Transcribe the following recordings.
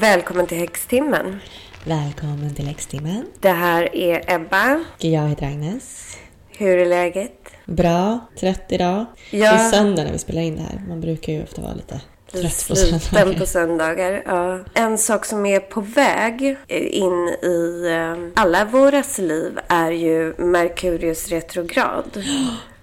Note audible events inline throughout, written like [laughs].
Välkommen till Häxtimmen. Välkommen till Häxtimmen. Det här är Ebba. Jag heter Agnes. Hur är läget? Bra. Trött idag. Ja. Det är söndag när vi spelar in det här. Man brukar ju ofta vara lite trött på söndagar. på söndagar. Ja. En sak som är på väg in i eh, alla våras liv är ju Merkurius retrograd. [gasps]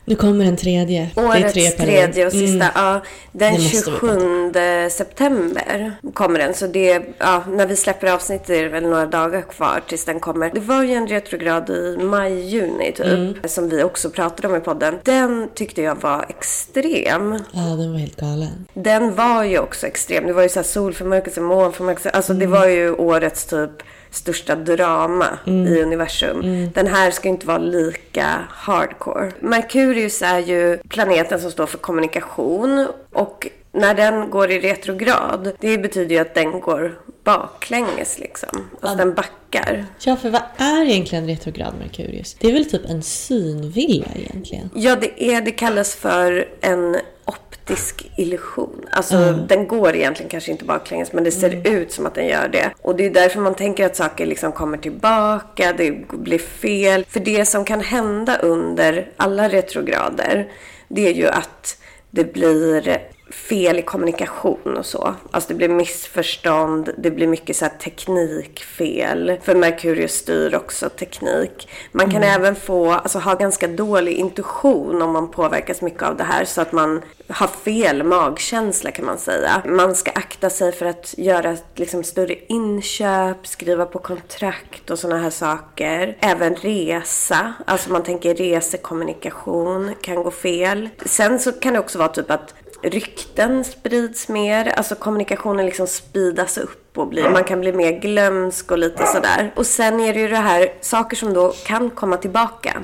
Nu kommer den tredje. det är Årets tre tredje och sista. Mm. Ja, den Det måste vi 27 september kommer den. Så det, ja, när vi släpper avsnittet är det väl några dagar kvar tills den kommer. Det var ju en retrograd i maj-juni typ. Mm. Som vi också pratade om i podden. Den tyckte jag var extrem. Ja, den var helt galen. Den var ju också extrem. Det var ju så här solförmörkelse, månförmörkelse. Alltså Mm. det var ju årets typ största drama Mm. i universum. Den här ska inte vara lika hardcore. Merkurius är ju planeten som står för kommunikation. Och när den går i retrograd, det betyder ju att den går baklänges liksom. Alltså den backar. Ja, för vad är egentligen retrograd Merkurius? Det är väl typ en synvilla egentligen? Ja, det, är, det kallas för en optisk illusion. Alltså, den går egentligen kanske inte baklänges, men det ser ut som att den gör det. Och det är därför man tänker att saker liksom kommer tillbaka, det blir fel. För det som kan hända under alla retrograder, det är ju att det blir fel i kommunikation och så. Alltså det blir missförstånd, det blir mycket så teknikfel. För Merkurius styr också teknik. Man kan även få, alltså ha ganska dålig intuition om man påverkas mycket av det här. Så att man har fel magkänsla kan man säga. Man ska akta sig för att göra liksom större inköp, skriva på kontrakt och sådana här saker. Även resa, alltså man tänker resekommunikation kan gå fel. Sen så kan det också vara typ att rykten sprids mer, alltså kommunikationen liksom speedas upp och blir, man kan bli mer glömsk och lite sådär. Och sen är det ju det här, saker som då kan komma tillbaka.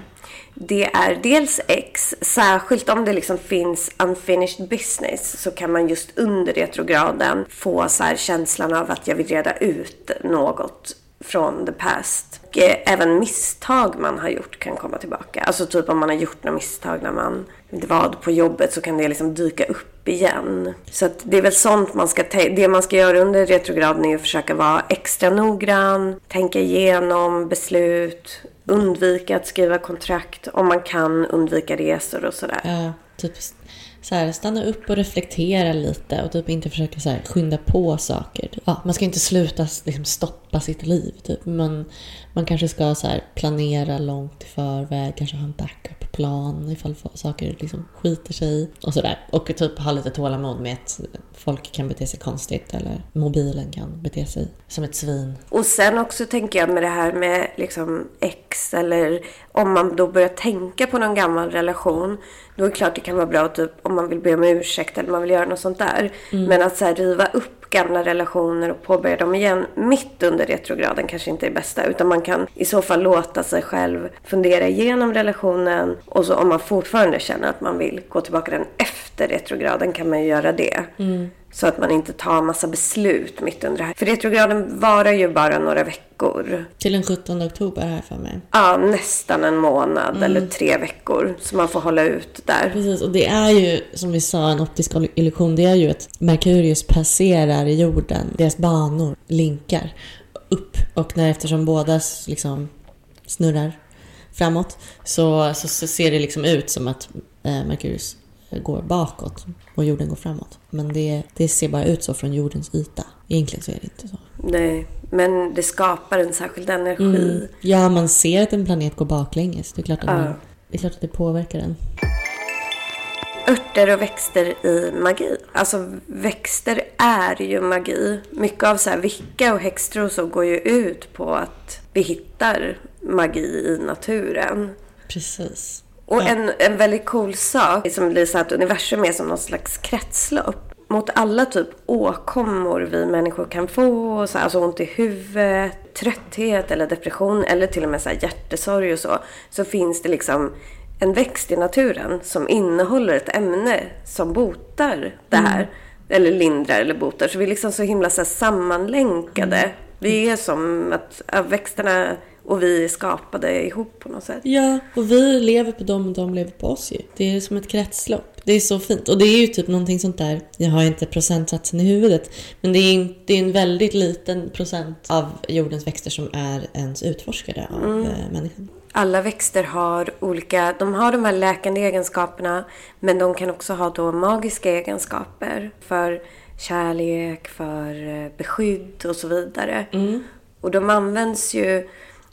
Det är dels X, särskilt om det liksom finns unfinished business så kan man just under retrograden få så känslan av att jag vill reda ut något från the past. Och eh, även misstag man har gjort kan komma tillbaka. Alltså typ om man har gjort några misstag när man vad på jobbet så kan det liksom dyka upp igen. Så att det är väl sånt man ska Det man ska göra under retrograden är att försöka vara extra noggrann, tänka igenom beslut, undvika att skriva kontrakt om man kan undvika resor och sådär. Ja, typ så här, stanna upp och reflektera lite och typ inte försöka så här, skynda på saker. Ja, man ska inte sluta liksom, stoppa sitt liv. Typ. Man, man kanske ska så här, planera långt i förväg, kanske ha en backup-plan ifall saker liksom, skiter sig och sådär. Och typ ha lite tålamod med att folk kan bete sig konstigt eller mobilen kan bete sig som ett svin. Och sen också tänker jag med det här med liksom ex eller om man då börjar tänka på någon gammal relation. Då är det klart det kan vara bra typ om man vill be om ursäkt eller man vill göra något sånt där. Men att så här, riva upp gamla relationer och påbörja dem igen mitt under retrograden kanske inte är det bästa. Utan man kan i så fall låta sig själv fundera igenom relationen. Och så om man fortfarande känner att man vill gå tillbaka den efter retrograden kan man ju göra det. Mm. Så att man inte tar massa beslut mitt under det här. För retrograden varar ju bara några veckor. Till den 17 oktober här för mig. Ja, nästan en månad eller tre veckor. Så man får hålla ut där. Precis, och det är ju som vi sa en optisk illusion. Det är ju att Merkurius passerar jorden, deras banor linkar upp. Och när eftersom båda liksom snurrar framåt så, så, så ser det liksom ut som att eh, Merkurius går bakåt och jorden går framåt. Men det, det ser bara ut så från jordens yta. Egentligen så är det inte så. Nej, men det skapar en särskild energi. Ja, man ser att en planet går baklänges. Det är klart att, Ja. man, det, är klart att det påverkar den. Örter och växter i magi. Alltså växter är ju magi. Mycket av så här vicka och häxtro så går ju ut på att vi hittar magi i naturen. Precis. Och en, en väldigt cool sak som blir så att universum är som någon slags kretslopp. Mot alla typ åkommor vi människor kan få, så här, alltså ont i huvudet, trötthet eller depression eller till och med så här hjärtesorg och så. Så finns det liksom en växt i naturen som innehåller ett ämne som botar det här. Eller lindrar eller botar. Så vi är liksom så himla så sammanlänkade. Vi är som att ja, växterna och vi är skapade ihop på något sätt. Ja, och vi lever på dem och de lever på oss ju. Det är som ett kretslopp. Det är så fint. Och det är ju typ någonting sånt där, jag har inte procentsatsen i huvudet, men det är, en, det är en väldigt liten procent av jordens växter som är ens utforskade av mm. människan. Alla växter har olika, de har de här läkande egenskaperna, men de kan också ha då magiska egenskaper för kärlek, för eh, beskydd och så vidare. Mm. Och de används ju,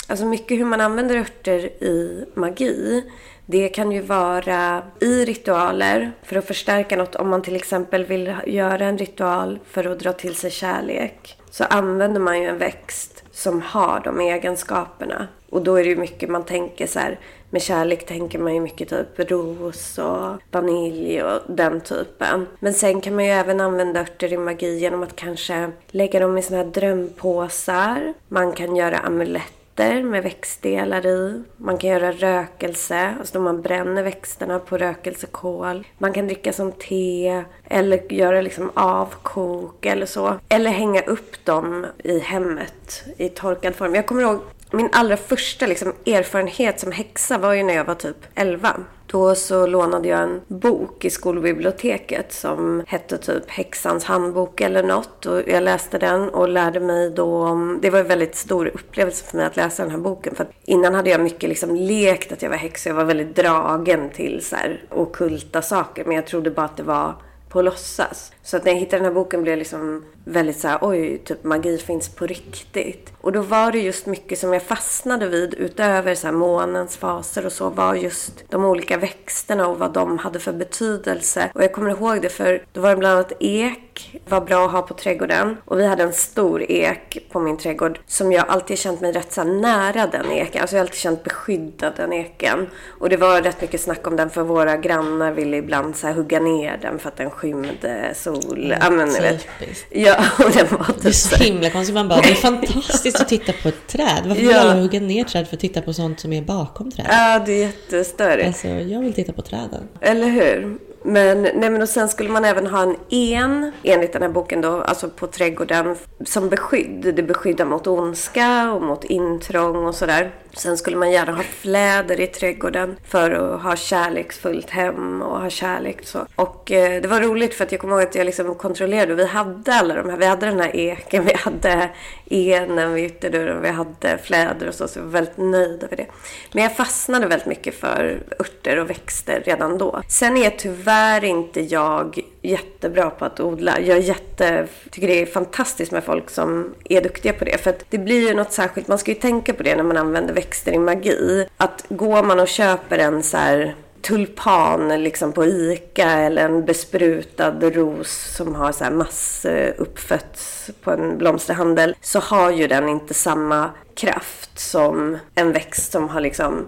alltså mycket hur man använder örter i magi det kan ju vara i ritualer för att förstärka något. Om man till exempel vill göra en ritual för att dra till sig kärlek så använder man ju en växt som har de egenskaperna. Och då är det ju mycket man tänker så här, med kärlek tänker man ju mycket typ ros och vanilj och den typen. Men sen kan man ju även använda örter i magi genom att kanske lägga dem i såna här drömpåsar. Man kan göra amuletter växter med växtdelar i. Man kan göra rökelse, alltså då man bränner växterna på rökelsekol. Man kan dricka som te eller göra liksom avkok eller så. Eller hänga upp dem i hemmet i torkad form. Jag kommer ihåg min allra första liksom, erfarenhet som häxa var ju när jag var typ 11. Då så lånade jag en bok i skolbiblioteket som hette typ Häxans handbok eller något. Och jag läste den och lärde mig då om... Det var en väldigt stor upplevelse för mig att läsa den här boken. För innan hade jag mycket liksom lekt att jag var häxa. Jag var väldigt dragen till så här okulta saker. Men jag trodde bara att det var på låtsas. Så att när jag hittade den här boken blev jag liksom väldigt så här, oj, typ magi finns på riktigt. Och då var det just mycket som jag fastnade vid utöver så här månens faser och så var just de olika växterna och vad de hade för betydelse. Och jag kommer ihåg det för då var det bland annat ek var bra att ha på trädgården. Och vi hade en stor ek på min trädgård som jag alltid känt mig rätt så nära den eken. Alltså jag har alltid känt beskyddad den eken. Och det var rätt mycket snack om den för våra grannar ville ibland så hugga ner den för att den skymde sol. Mm, ja, men, vet. Ja, [laughs] och den var typ Det är så himla konstigt. Man bara, det är fantastiskt att titta på ett träd. Varför vill alla hugga ner träd för att titta på sånt som är bakom trädet? Ja, det är jättestörigt. Alltså, jag vill titta på träden. Eller hur? Men, nej, men och sen skulle man även ha en en, enligt den här boken då, alltså på trädgården, som beskydd. Det beskyddar mot ondska och mot intrång och sådär. Sen skulle man gärna ha fläder i trädgården för att ha kärleksfullt hem och ha kärlek så. Och eh, det var roligt för att jag kommer ihåg att jag liksom kontrollerade. och Vi hade alla de här. Vi hade den här eken, vi hade enen vid ytterdörren, vi hade fläder och så. Så jag var väldigt nöjd över det. Men jag fastnade väldigt mycket för örter och växter redan då. Sen är tyvärr inte jag jättebra på att odla. Jag jätte, tycker det är fantastiskt med folk som är duktiga på det. För att det blir ju något särskilt. Man ska ju tänka på det när man använder växter i magi. Att går man och köper en så här tulpan liksom på ICA eller en besprutad ros som har så här massuppfötts på en blomsterhandel så har ju den inte samma kraft som en växt som har liksom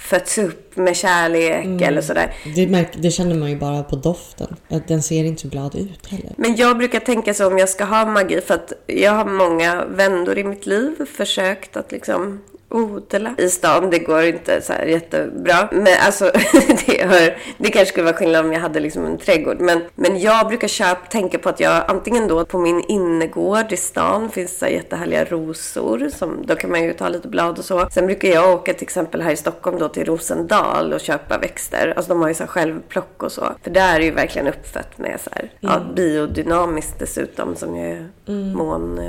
fötts upp med kärlek mm. eller sådär. Det, märk, det känner man ju bara på doften. Att den ser inte så glad ut heller. Men jag brukar tänka så om jag ska ha magi för att jag har många vändor i mitt liv försökt att liksom odla i stan. Det går inte så här jättebra. Men alltså, [laughs] det, hör, det kanske skulle vara skillnad om jag hade liksom en trädgård. Men, men jag brukar köpa, tänka på att jag antingen då på min innergård i stan finns så jättehärliga rosor. Som, då kan man ju ta lite blad och så. Sen brukar jag åka till exempel här i Stockholm då till Rosendal och köpa växter. Alltså de har ju så självplock och så. För där är ju verkligen uppfött med så här, mm. ja, biodynamiskt dessutom som ju mm. mån,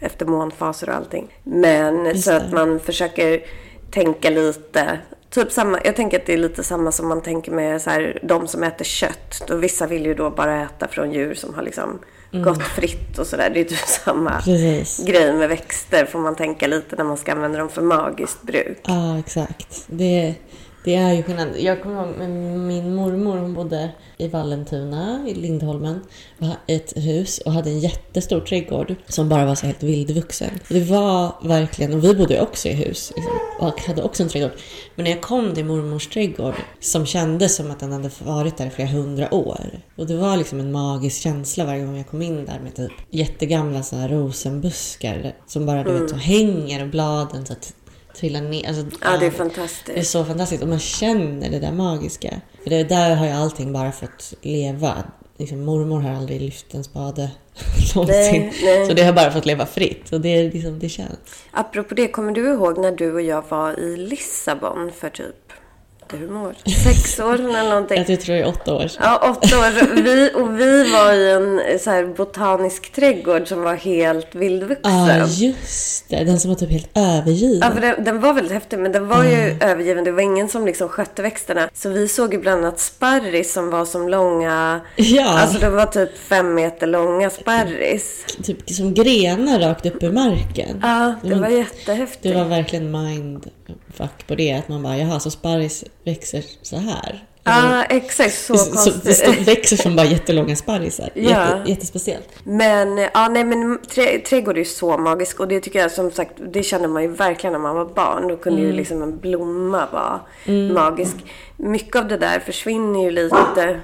efter månfaser och allting. Men Just så att man försöker försöker tänka lite Typ samma, jag tänker att det är lite samma som man tänker med så här, de som äter kött. Då vissa vill ju då bara äta från djur som har liksom mm. gått fritt och sådär. Det är typ samma Precis. grej med växter får man tänka lite när man ska använda dem för magiskt bruk. Ja, exakt. Det, det är ju skillnad. Jag kommer ihåg min mormor, hon bodde i Vallentuna i Lindholmen, ett hus och hade en jättestor trädgård som bara var så helt vildvuxen. Och det var verkligen, och vi bodde också i hus liksom, och hade också en trädgård. Men när jag kom till mormors trädgård som kändes som att den hade varit där i flera hundra år. Och det var liksom en magisk känsla varje gång jag kom in där med typ jättegamla så här rosenbuskar som bara du mm. vet, så hänger och bladen så att trillar ner. Alltså, ja, det är fantastiskt. Det är så fantastiskt och man känner det där magiska. För det där har ju allting bara fått leva. Liksom, mormor har aldrig lyft en spade [laughs] någonsin. Nej, nej. Så det har bara fått leva fritt. Och det, liksom, det känns. Apropå det, kommer du ihåg när du och jag var i Lissabon för typ jättehumor. Sex år eller någonting. Jag tror det är åtta år sedan. Ja, åtta år. Vi, och vi var i en så här, botanisk trädgård som var helt vildvuxen. Ja, just det. Den som var typ helt övergiven. Ja, för den, den var väldigt häftig, men den var ju övergiven. Det var ingen som liksom skötte växterna. Så vi såg ju bland annat sparris som var som långa... Ja. Alltså det var typ fem meter långa sparris. Typ som grenar rakt upp ur marken. Ja, det Men var jättehäftigt. Det var verkligen mindfuck på det. Att man bara, jaha, så sparris växer så här. Ja, exakt. Så Så, så, konstigt. står- växer som bara jättelånga sparrisar. Ja. Jätte, jättespeciellt. Men, ja, nej, men trä, trädgård är ju så magisk och det tycker jag som sagt, det kände man ju verkligen när man var barn. Då kunde ju liksom en blomma vara magisk. Mycket av det där försvinner ju lite.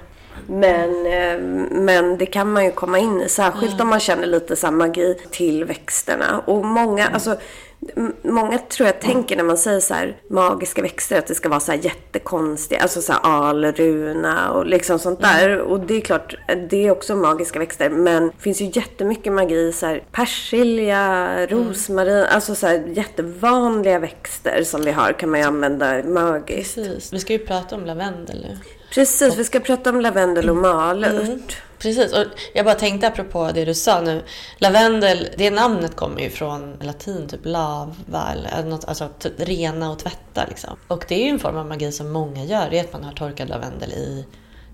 Men, eh, men det kan man ju komma in i, särskilt om man känner lite så här magi till växterna. Och många, alltså, m- många tror jag tänker när man säger så här magiska växter att det ska vara så här jättekonstiga, alltså så här alruna och liksom sånt där. Och det är klart, det är också magiska växter. Men det finns ju jättemycket magi, så här persilja, rosmarin, alltså så här jättevanliga växter som vi har kan man ju använda magiskt. Precis. Vi ska ju prata om lavendel nu. Precis, vi ska prata om lavendel och malört. Precis, och jag bara tänkte apropå det du sa nu. Lavendel, det namnet kommer ju från latin, typ lava, eller något, alltså typ rena och tvätta liksom. Och det är ju en form av magi som många gör, det är att man har torkad lavendel i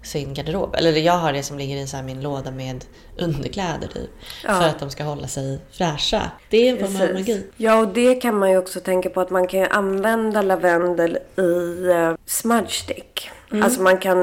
sin garderob. Eller jag har det som ligger i så min låda med underkläder typ. Ja. För att de ska hålla sig fräscha. Det är en form av magi. Ja, och det kan man ju också tänka på att man kan använda lavendel i uh, smudge stick. Alltså man kan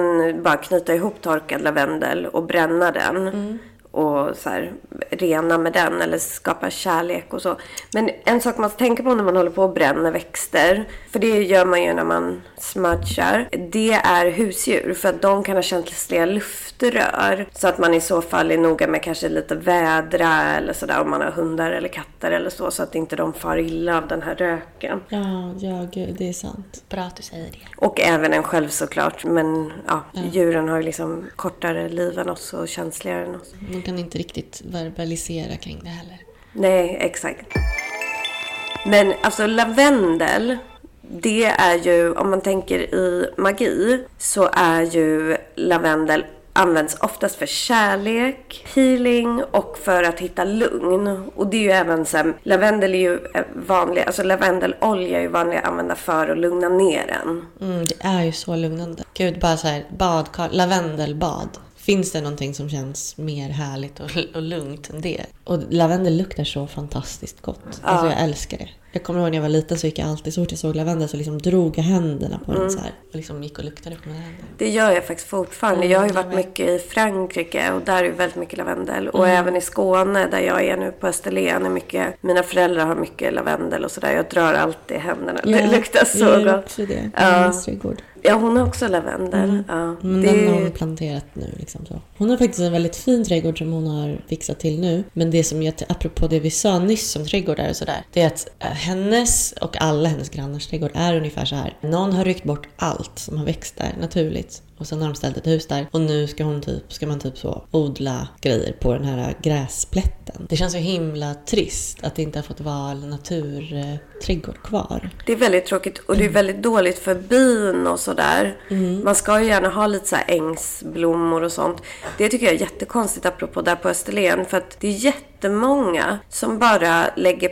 bara knyta ihop torkad lavendel och bränna den. Och så här, rena med den eller skapa kärlek och så. Men en sak man ska tänka på när man håller på och bränner växter. För det gör man ju när man smudgar. Det är husdjur. För att de kan ha känsliga luftrör. Så att man i så fall är noga med kanske lite vädra eller sådär. Om man har hundar eller katter eller så. Så att inte de far illa av den här röken. Ja, ja gud, det är sant. Bra att du säger det. Och även en själv såklart. Men ja, djuren har ju liksom kortare liv än oss och känsligare än oss. Man kan inte riktigt verbalisera kring det heller. Nej, exakt. Men alltså lavendel, det är ju, om man tänker i magi, så är ju lavendel används oftast för kärlek, healing och för att hitta lugn. Och det är ju även så här, lavendel är ju vanlig, alltså lavendelolja är ju vanlig att använda för att lugna ner en. Mm, det är ju så lugnande. Gud, bara så här badkar, lavendelbad. Finns det någonting som känns mer härligt och, och lugnt än det? Och lavendel luktar så fantastiskt gott. Alltså jag älskar det. Jag kommer ihåg när jag var liten så gick jag alltid, så fort jag såg lavendel så liksom drog jag händerna på den så här. Och liksom gick och luktade på händer. Det gör jag faktiskt fortfarande. Mm, jag har ju varit mycket i Frankrike och där är ju väldigt mycket lavendel. Och Mm. även i Skåne där jag är nu på Österlen är mycket, mina föräldrar har mycket lavendel och sådär. Jag drar alltid händerna. det luktar så jag gör gott. också det. Ja. Ja, hon har också lavendel. Ja. Mm. Men Det den har hon planterat nu. Liksom så. Hon har faktiskt en väldigt fin trädgård som hon har fixat till nu. Men det som jag, apropå det vi sa nyss om trädgårdar och sådär. Det är att eh, hennes och alla hennes grannars trädgård är ungefär så här. Någon har ryckt bort allt som har växt där naturligt. Och sen har de ställt ett hus där. Och nu ska, hon typ, ska man typ så odla grejer på den här gräsplätten. Det känns så himla trist att det inte har fått vara naturträdgård kvar. Det är väldigt tråkigt och det är väldigt dåligt för bin och sådär. Mm. Man ska ju gärna ha lite så här ängsblommor och sånt. Det tycker jag är jättekonstigt apropå där på Österlen. För att det är jättemånga som bara lägger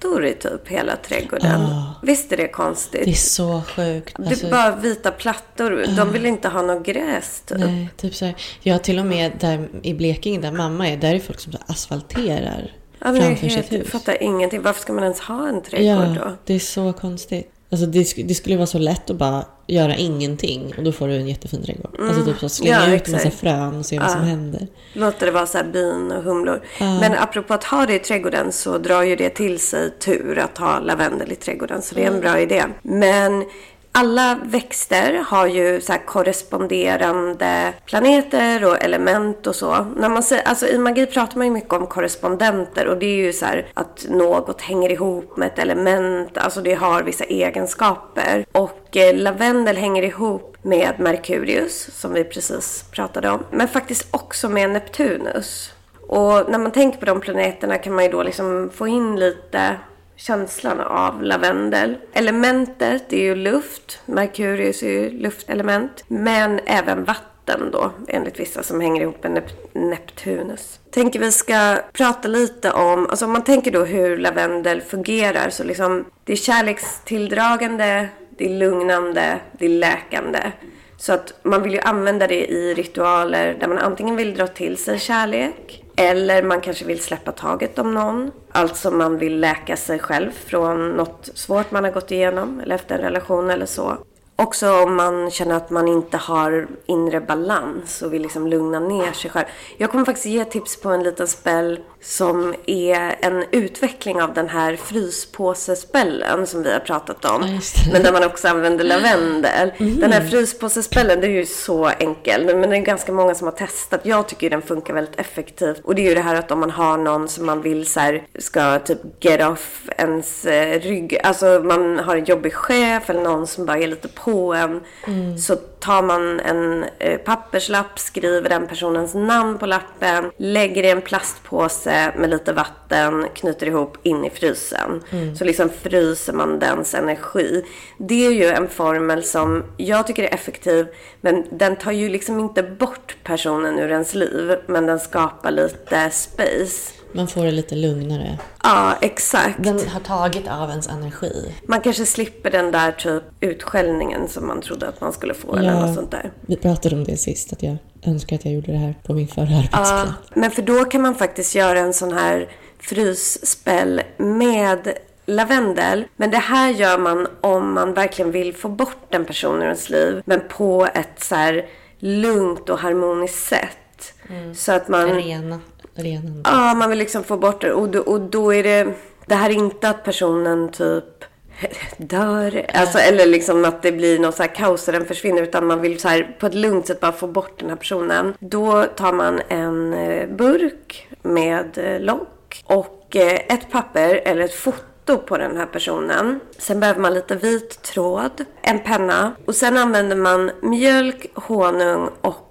plattor i typ hela trädgården. Ah. Visst är det konstigt? Det är så sjukt. Det Alltså- är bara vita plattor. De vill inte ha något gräs typ. Nej, typ så här. Jag till och med där i Blekinge där mamma är, där är folk som så asfalterar Ja, framför sitt jag hus. fattar ingenting. Varför ska man ens ha en trädgård Ja, då? det är så konstigt. Alltså det, det skulle vara så lätt att bara göra ingenting och då får du en jättefin trädgård. Alltså typ så slänga Mm. Ja, ut en massa frön och se vad som händer. Låter det vara så bin och humlor. Men apropå att ha det i trädgården så drar ju det till sig tur att ha lavendel i trädgården. Så det är en bra idé. Men alla växter har ju så här korresponderande planeter och element och så. När man säger, alltså I magi pratar man ju mycket om korrespondenter och det är ju så här att något hänger ihop med ett element, alltså det har vissa egenskaper. Och eh, lavendel hänger ihop med Merkurius, som vi precis pratade om, men faktiskt också med Neptunus. Och när man tänker på de planeterna kan man ju då liksom få in lite känslan av lavendel. Elementet är ju luft. Merkurius är ju luftelement. Men även vatten då, enligt vissa som hänger ihop med Nep- Neptunus. Tänker vi ska prata lite om, alltså om man tänker då hur lavendel fungerar så liksom det är kärlekstilldragande, det är lugnande, det är läkande. Så att man vill ju använda det i ritualer där man antingen vill dra till sig kärlek eller man kanske vill släppa taget om någon. Alltså man vill läka sig själv från något svårt man har gått igenom eller efter en relation eller så. Också om man känner att man inte har inre balans och vill liksom lugna ner sig själv. Jag kommer faktiskt ge tips på en liten spell som är en utveckling av den här fryspåsespellen som vi har pratat om. Men där man också använder lavendel. Den här fryspåsespellen, det är ju så enkel. Men det är ganska många som har testat. Jag tycker den funkar väldigt effektivt. Och det är ju det här att om man har någon som man vill så här, ska typ get off ens eh, rygg. Alltså man har en jobbig chef eller någon som bara är lite på en. Så tar man en eh, papperslapp, skriver den personens namn på lappen, lägger i en plastpåse med lite vatten, knyter ihop in i frysen. Så liksom fryser man dens energi. Det är ju en formel som jag tycker är effektiv, men den tar ju liksom inte bort personen ur ens liv, men den skapar lite space. Man får det lite lugnare. Ja, exakt. Den har tagit av ens energi. Man kanske slipper den där typ utskällningen som man trodde att man skulle få eller något sånt där. Vi pratade om det sist, att jag önskar att jag gjorde det här på min förra Ja, arbetsplats. men för då kan man faktiskt göra en sån här frysspell med lavendel. Men det här gör man om man verkligen vill få bort en person ur ens liv. Men på ett så här lugnt och harmoniskt sätt. Så att man... Rena, renande. Ja, man vill liksom få bort det. Och då, och då är det... Det här är inte att personen typ [laughs] dör. Alltså, eller liksom att det blir något så här kaos och den försvinner. Utan man vill så här på ett lugnt sätt bara få bort den här personen. Då tar man en eh, burk med eh, lock och eh, ett papper eller ett foto på den här personen. Sen behöver man lite vit tråd, en penna och sen använder man mjölk, honung och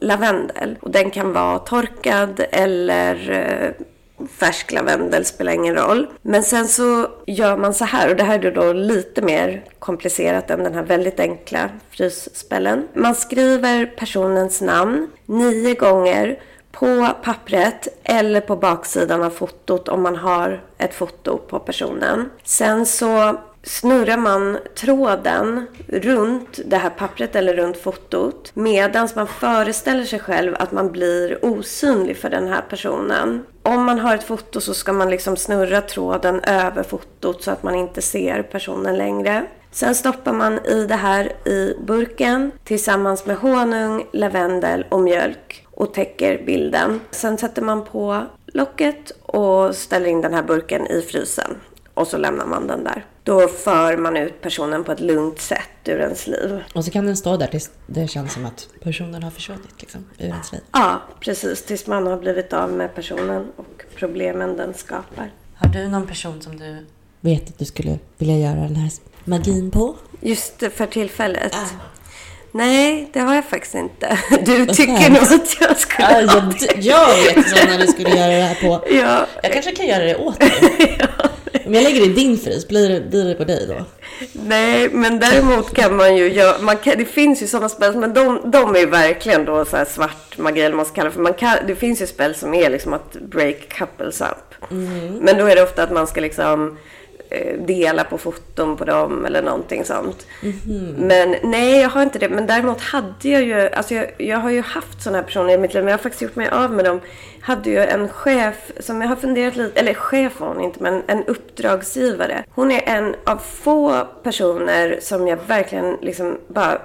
lavendel. Och den kan vara torkad eller eh, färsk lavendel, spelar ingen roll. Men sen så gör man så här, och det här är då lite mer komplicerat än den här väldigt enkla frysspellen. Man skriver personens namn nio gånger på pappret eller på baksidan av fotot om man har ett foto på personen. Sen så snurrar man tråden runt det här pappret eller runt fotot medan man föreställer sig själv att man blir osynlig för den här personen. Om man har ett foto så ska man liksom snurra tråden över fotot så att man inte ser personen längre. Sen stoppar man i det här i burken tillsammans med honung, lavendel och mjölk och täcker bilden. Sen sätter man på locket och ställer in den här burken i frysen. Och så lämnar man den där. Då för man ut personen på ett lugnt sätt ur ens liv. Och så kan den stå där tills det känns som att personen har försvunnit liksom, ur ens liv. Ja, precis. Tills man har blivit av med personen och problemen den skapar. Har du någon person som du vet att du skulle vilja göra den här magin på? Just för tillfället. Ja. Nej, det har jag faktiskt inte. [laughs] Du Vad tycker nog att jag skulle Ja, ha jag, jag vet sådana du skulle göra det här på. Ja, Jag kanske kan göra det åt dig. [laughs] Om jag lägger det i din frys, blir det, blir det på dig då? nej, men däremot kan man ju göra, man kan, det finns ju sådana spel, men de, de är verkligen då så svart magi eller vad man ska kalla det för. Man kan, det finns ju spel som är liksom att break couples up. Men då är det ofta att man ska liksom dela på foton på dem eller någonting sånt. Men nej, jag har inte det. Men däremot hade jag ju, alltså jag, jag har ju haft sådana här personer i mitt liv, men jag har faktiskt gjort mig av med dem. Hade ju en chef som jag har funderat lite, eller chef var hon inte, men en uppdragsgivare. Hon är en av få personer som jag verkligen liksom bara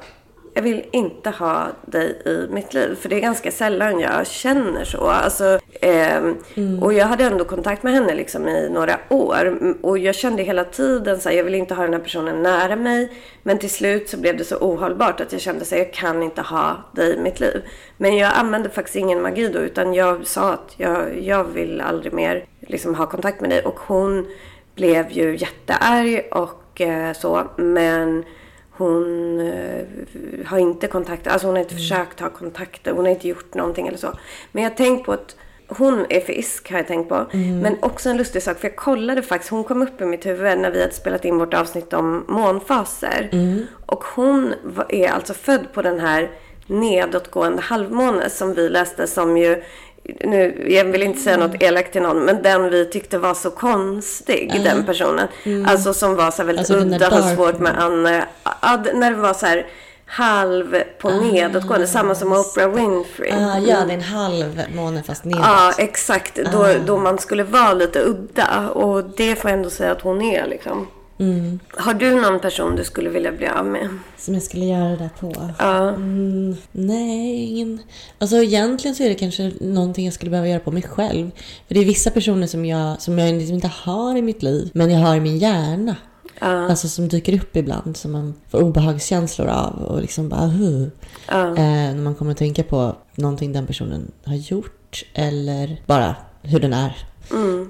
jag vill inte ha dig i mitt liv. För det är ganska sällan jag känner så. Alltså, ehm, Och jag hade ändå kontakt med henne liksom i några år. Mm, Och jag kände hela tiden så här, jag vill inte ha den här personen nära mig. Men till slut så blev det så ohållbart att jag kände så här, jag kan inte ha dig i mitt liv. Men jag använde faktiskt ingen magi då. Utan jag sa att jag, jag vill aldrig mer liksom, ha kontakt med dig. Och hon blev ju jättearg och eh, så. Men hon eh, har inte kontakt, alltså hon har inte försökt ha kontakter, hon har inte gjort någonting eller så. Men jag har tänkt på att Hon är fisk har jag tänkt på. Men också en lustig sak, för jag kollade faktiskt, hon kom upp i mitt huvud när vi hade spelat in vårt avsnitt om månfaser. Och hon är alltså född på den här nedåtgående halvmåne som vi läste som ju nu, jag vill inte säga något elakt till någon, men den vi tyckte var så konstig, den personen. Alltså som var så här väldigt Alltså udda, har svårt med d- när det var så här halv på nedåtgående, samma som Oprah Winfrey. Ah, ja, det är en halv måne fast neråt. Ja, exakt. Då, då man skulle vara lite udda. Och det får jag ändå säga att hon är liksom. Har du någon person du skulle vilja bli av med? Som jag skulle göra det där på. Ja. Mm, nej, ingen... Alltså egentligen så är det kanske någonting jag skulle behöva göra på mig själv. För det är vissa personer som jag, som jag liksom inte har i mitt liv, men jag har i min hjärna. Alltså som dyker upp ibland, som man får obehagskänslor av och liksom bara huh. Eh, när man kommer att tänka på någonting den personen har gjort eller bara hur den är.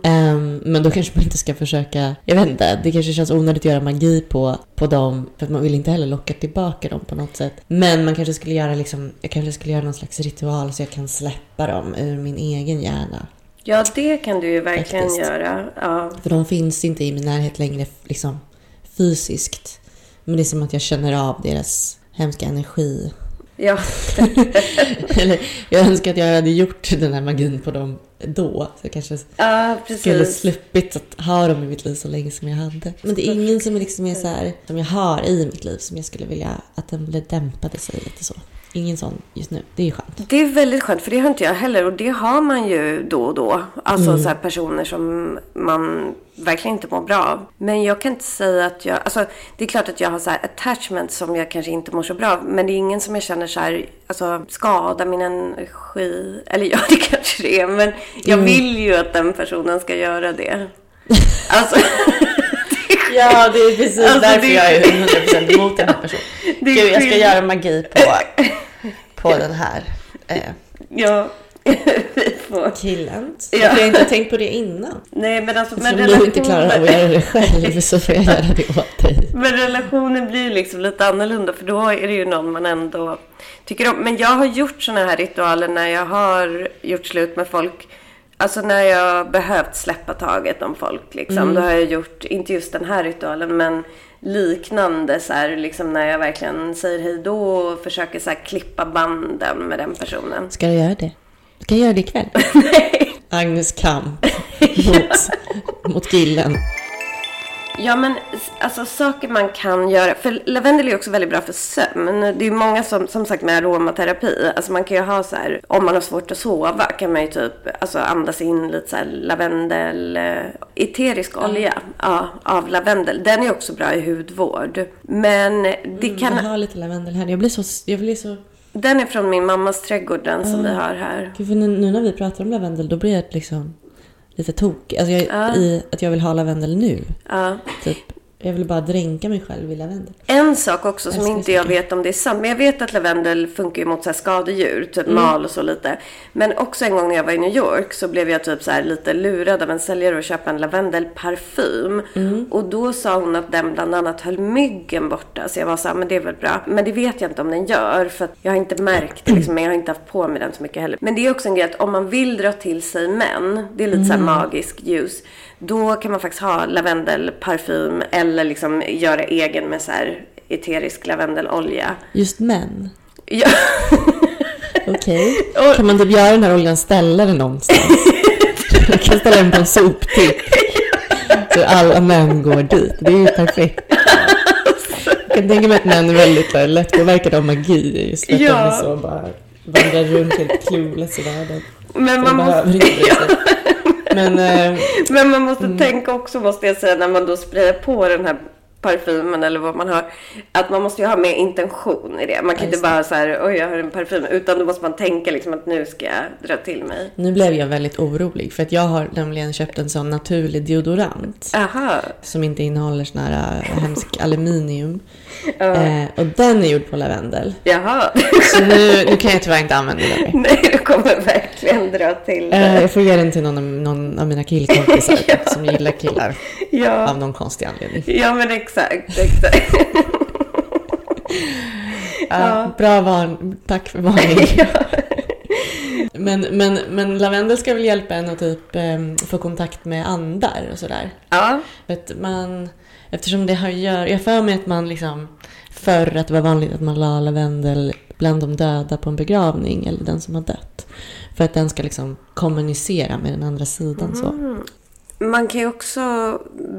Ehm, men då kanske man inte ska försöka, jag vet inte, det kanske känns onödigt att göra magi på, på dem för att man vill inte heller locka tillbaka dem på något sätt. Men man kanske skulle göra liksom, jag kanske skulle göra någon slags ritual så jag kan släppa dem ur min egen hjärna. Ja, det kan du ju verkligen Faktiskt. göra. Ja. För de finns inte i min närhet längre liksom fysiskt. Men det är som att jag känner av deras hemska energi. Ja. [laughs] Eller jag önskar att jag hade gjort den här magin på dem då. Så jag kanske ja, skulle sluppit att ha dem i mitt liv så länge som jag hade. Men det är ingen som liksom är så här, som jag har i mitt liv som jag skulle vilja att den blev dämpade sig lite så. Ingen sån just nu. Det är ju skönt. Det är väldigt skönt, för det har inte jag heller. Och det har man ju då och då. Alltså så här personer som man verkligen inte mår bra av. Men jag kan inte säga att jag... Alltså, det är klart att jag har så här attachment som jag kanske inte mår så bra av. Men det är ingen som jag känner så här, alltså skada min energi. Eller ja, [laughs] det kanske det är. Men jag vill ju att den personen ska göra det. [laughs] Alltså... Ja, det är precis Alltså, därför det- jag är 100% emot den här [laughs] personen. Det Gud, jag ska göra magi på, [laughs] på den här eh, ja, [laughs] killen. Ja. Jag har inte tänkt på det innan. Nej, men alltså... Men Eftersom du inte klarar av att göra det själv så får jag göra det åt dig. Men relationen blir liksom lite annorlunda för då är det ju någon man ändå tycker om. Men jag har gjort såna här ritualer när jag har gjort slut med folk. Alltså när jag behövt släppa taget om folk liksom. Då har jag gjort, inte just den här ritualen men liknande så här liksom när jag verkligen säger hej då och försöker så här klippa banden med den personen. Ska du göra det? Du kan göra det ikväll. [laughs] Agnes kamp [laughs] mot, mot killen. Ja, men alltså saker man kan göra. För lavendel är också väldigt bra för sömn. Det är ju många som, som sagt med aromaterapi. Alltså man kan ju ha så här, om man har svårt att sova kan man ju typ alltså andas in lite så här lavendel, eh, eterisk olja ja, av lavendel. Den är också bra i hudvård. Men det kan, Jag har lite lavendel här. Jag blir så... Jag blir så... den är från min mammas trädgård den som vi har här. Gud, nu, nu när vi pratar om lavendel då blir jag liksom lite tokig. Alltså jag, i att jag vill ha lavendel nu. Ja. Typ. Jag vill bara dränka mig själv i lavendel. En sak också som inte jag vet om det är sant. Men jag vet att lavendel funkar mot så här skadedjur. Typ Mm. mal och så lite. Men också en gång när jag var i New York så blev jag typ så lite lurad av en säljare att köpa en lavendelparfym. Mm. Och då sa hon att den bland annat höll myggen borta. Så jag var så här, men det är väl bra. Men det vet jag inte om den gör. För jag har inte märkt det liksom. Men jag har inte haft på mig den så mycket heller. Men det är också en grej att om man vill dra till sig män. Det är lite så här magisk ljus. Då kan man faktiskt ha lavendelparfym eller liksom göra egen med så här eterisk lavendelolja. Just män. Ja. [laughs] Okej. Och- Kan man typ göra den här oljan ställa den någonstans? [laughs] Man kan ställa den på en soptipp. Så alla män går dit. Det är ju perfekt. Jag kan tänka mig att män är väldigt så lättpåverkade av magi. Just för att Ja. de är så bara vandrar runt helt clueless i världen. Men De man måste, inte sig. [laughs] Men eh, men man måste tänka också, måste jag säga, när man då sprayar på den här parfymen eller vad man har. Att man måste ju ha med intention i det. Man kan Ja, inte bara så här, oj jag har en parfym. Utan då måste man tänka liksom att nu ska jag dra till mig. nu blev jag väldigt orolig. För att jag har nämligen köpt en sån naturlig deodorant. Aha. som inte innehåller sån här äh, hemsk aluminium. Eh, och den är gjord på lavendel. Jaha. Så nu, nu kan jag tyvärr inte använda den. Nej, du kommer verkligen dra till Eh, det. jag får ge den till någon av, någon av mina killkompisar [laughs] som gillar killar Ja. av någon konstig anledning. Ja, men exakt, exakt. [laughs] Ja, Bra varn, tack för varning. [laughs] Men, men, men lavendel ska väl hjälpa en att typ eh, få kontakt med andar och sådär. Ja. Vet, man, eftersom det har gör, jag för mig att man liksom förr att det var vanligt att man la lavendel bland de döda på en begravning eller den som har dött. För att den ska liksom kommunicera med den andra sidan. Så. Mm. Man kan ju också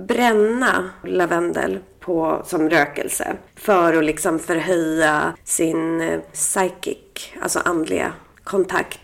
bränna lavendel på, som rökelse för att liksom förhöja sin eh, psychic, alltså andliga kontakt.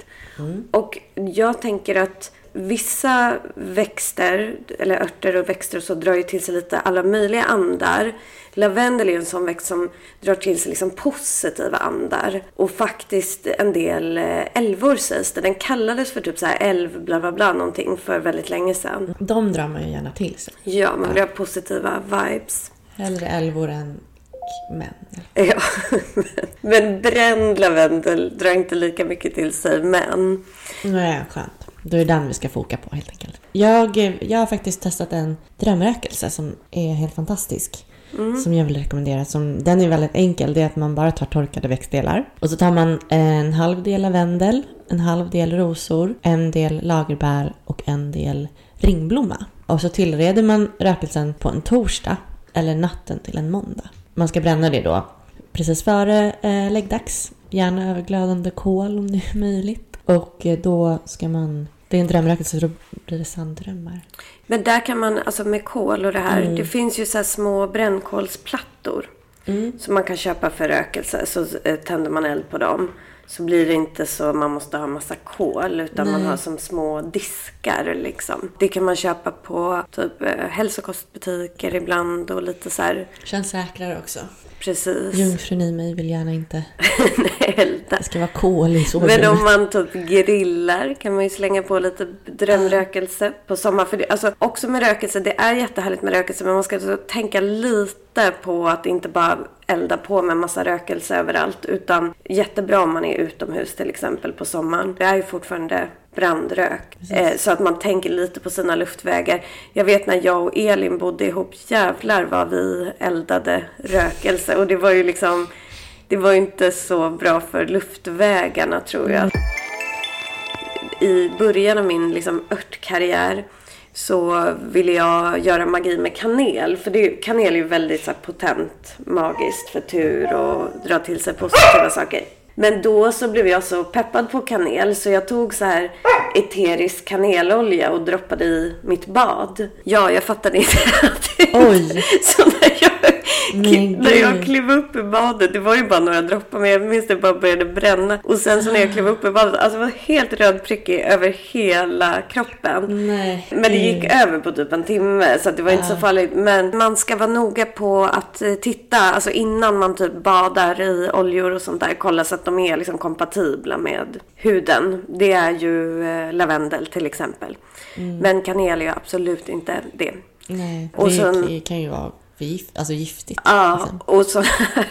Och jag tänker att vissa växter, eller örter och växter och så, drar ju till sig lite alla möjliga andar. Lavendel är ju en sån växt som drar till sig liksom positiva andar. Och faktiskt en del eh, älvor sägs det. Den kallades för typ så här älv bla bla bla någonting för väldigt länge sedan. De drar man ju gärna till sig. Ja, man vill ha positiva vibes. Hellre älvor än män. Ja, [laughs] men bränd lavendel drar inte lika mycket till sig, men... Nej, skönt. Då är det den vi ska foka på helt enkelt. Jag, jag har faktiskt testat en drömrökelse som är helt fantastisk. Som jag vill rekommendera. Som, den är väldigt enkel. Det är att man bara tar torkade växtdelar. Och så tar man en halv del lavendel, en halv del rosor, en del lagerbär och en del ringblomma. Och så tillreder man rökelsen på en torsdag eller natten till en måndag. Man ska bränna det då precis före eh, läggdags. Gärna över glödande kol om det är möjligt. Och eh, då ska man... Det är en drömrökelse så då blir det sanddrömmar. Men där kan man, alltså med kol och det här, det finns ju så små brännkolsplattor. Som man kan köpa för rökelse. Så eh, tänder man eld på dem. Så blir det inte så man måste ha massa kol. Utan man har som små diskar liksom. Det kan man köpa på typ eh, hälsokostbutiker ibland. Och lite så här, Känns säkrare också. Precis. Jungfrun i mig vill gärna inte... [laughs] Elda. Det ska vara kol i Men sovrummet. om man typ grillar kan man ju slänga på lite drömrökelse på sommar. För det, alltså också med rökelse, det är jättehärligt med rökelse men man ska alltså tänka lite på att inte bara elda på med massa rökelse överallt. Utan jättebra om man är utomhus till exempel på sommaren. Det är ju fortfarande brandrök. Eh, så att man tänker lite på sina luftvägar. Jag vet när jag och Elin bodde ihop, jävlar vad vi eldade rökelse. Och det var ju liksom, det var ju inte så bra för luftvägarna tror jag. I början av min liksom, örtkarriär så ville jag göra magi med kanel. För det, kanel är ju väldigt så här, potent magiskt för tur och dra till sig positiva saker. Men då så blev jag så peppad på kanel så jag tog så här eterisk kanelolja och droppade i mitt bad. Ja, jag fattade inte [laughs] att det Oj. Så när jag, när jag klev upp i badet, det var ju bara några droppar men jag minns det bara började bränna. Och sen så när jag klev upp i badet, alltså jag var helt rödprickig över hela kroppen. Nej. Men det gick över på typ en timme så det var inte så farligt. Men man ska vara noga på att eh, titta, alltså innan man typ badar i oljor och sånt där, kolla så att de är liksom kompatibla med huden. Det är ju eh, lavendel till exempel. Men kanel är ju absolut inte det. Nej. Och det sen- kan ju vara gift, alltså giftigt. Ja, liksom. och så här,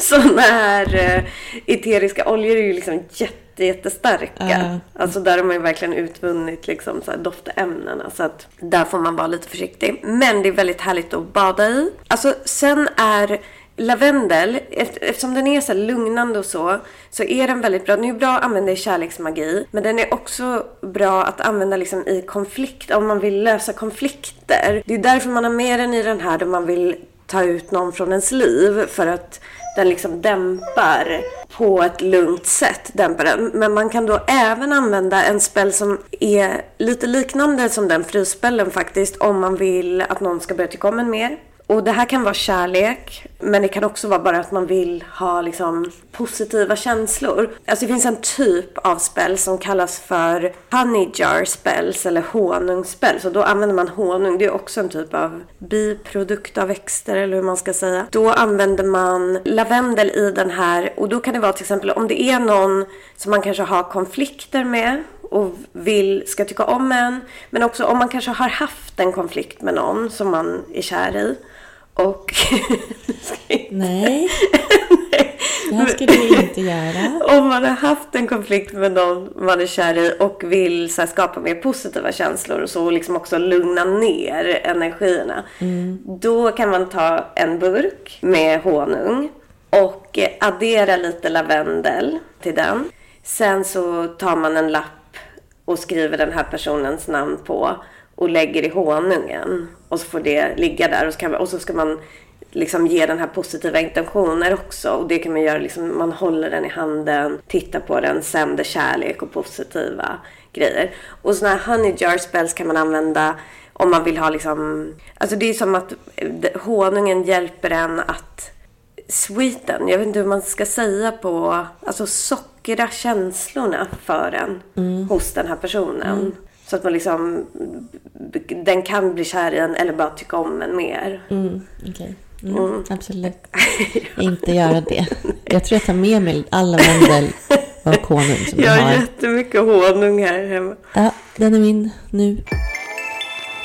[laughs] såna här eh, eteriska oljor är ju liksom jätte, jättestarka. Ja. Alltså där har man ju verkligen utvunnit liksom så här doftämnena. Så att där får man vara lite försiktig. Men det är väldigt härligt att bada i. Alltså sen är lavendel, eftersom den är så lugnande och så, så är den väldigt bra. Den är ju bra att använda i kärleksmagi, men den är också bra att använda liksom i konflikt, om man vill lösa konflikter. Det är därför man har med den i den här då man vill ta ut någon från ens liv, för att den liksom dämpar på ett lugnt sätt. Dämpar den. Men man kan då även använda en spel som är lite liknande som den frysspellen faktiskt, om man vill att någon ska börja tycka om en mer. Och det här kan vara kärlek, men det kan också vara bara att man vill ha liksom positiva känslor. Alltså det finns en typ av spel som kallas för honey jar spells eller honungsspells. Och då använder man honung, det är också en typ av biprodukt av växter eller hur man ska säga. Då använder man lavendel i den här och då kan det vara till exempel om det är någon som man kanske har konflikter med och vill, ska tycka om en. Men också om man kanske har haft en konflikt med någon som man är kär i. Och... [laughs] Nej, det här ska du inte göra. om man har haft en konflikt med någon man är kär i och vill här, skapa mer positiva känslor och så och liksom också lugna ner energierna. Då kan man ta en burk med honung och addera lite lavendel till den. Sen så tar man en lapp och skriver den här personens namn på och lägger i honungen. Och så får det ligga där och så, kan, och så ska man liksom ge den här positiva intentioner också. Och det kan man göra liksom, man håller den i handen, tittar på den, sänder kärlek och positiva grejer. Och sådana här honey jar spells kan man använda om man vill ha liksom, alltså det är som att honungen hjälper en att sweeten, jag vet inte hur man ska säga på, alltså sockra känslorna för en mm. hos den här personen. Mm. Så att man liksom, den kan bli kär i en eller bara tycka om en mer. Mm, okay. Mm, mm. Absolut. [laughs] Inte göra det. Jag tror jag tar med mig alla mandel och honung som jag har. Jag har jättemycket honung här hemma. Ja, den är min nu.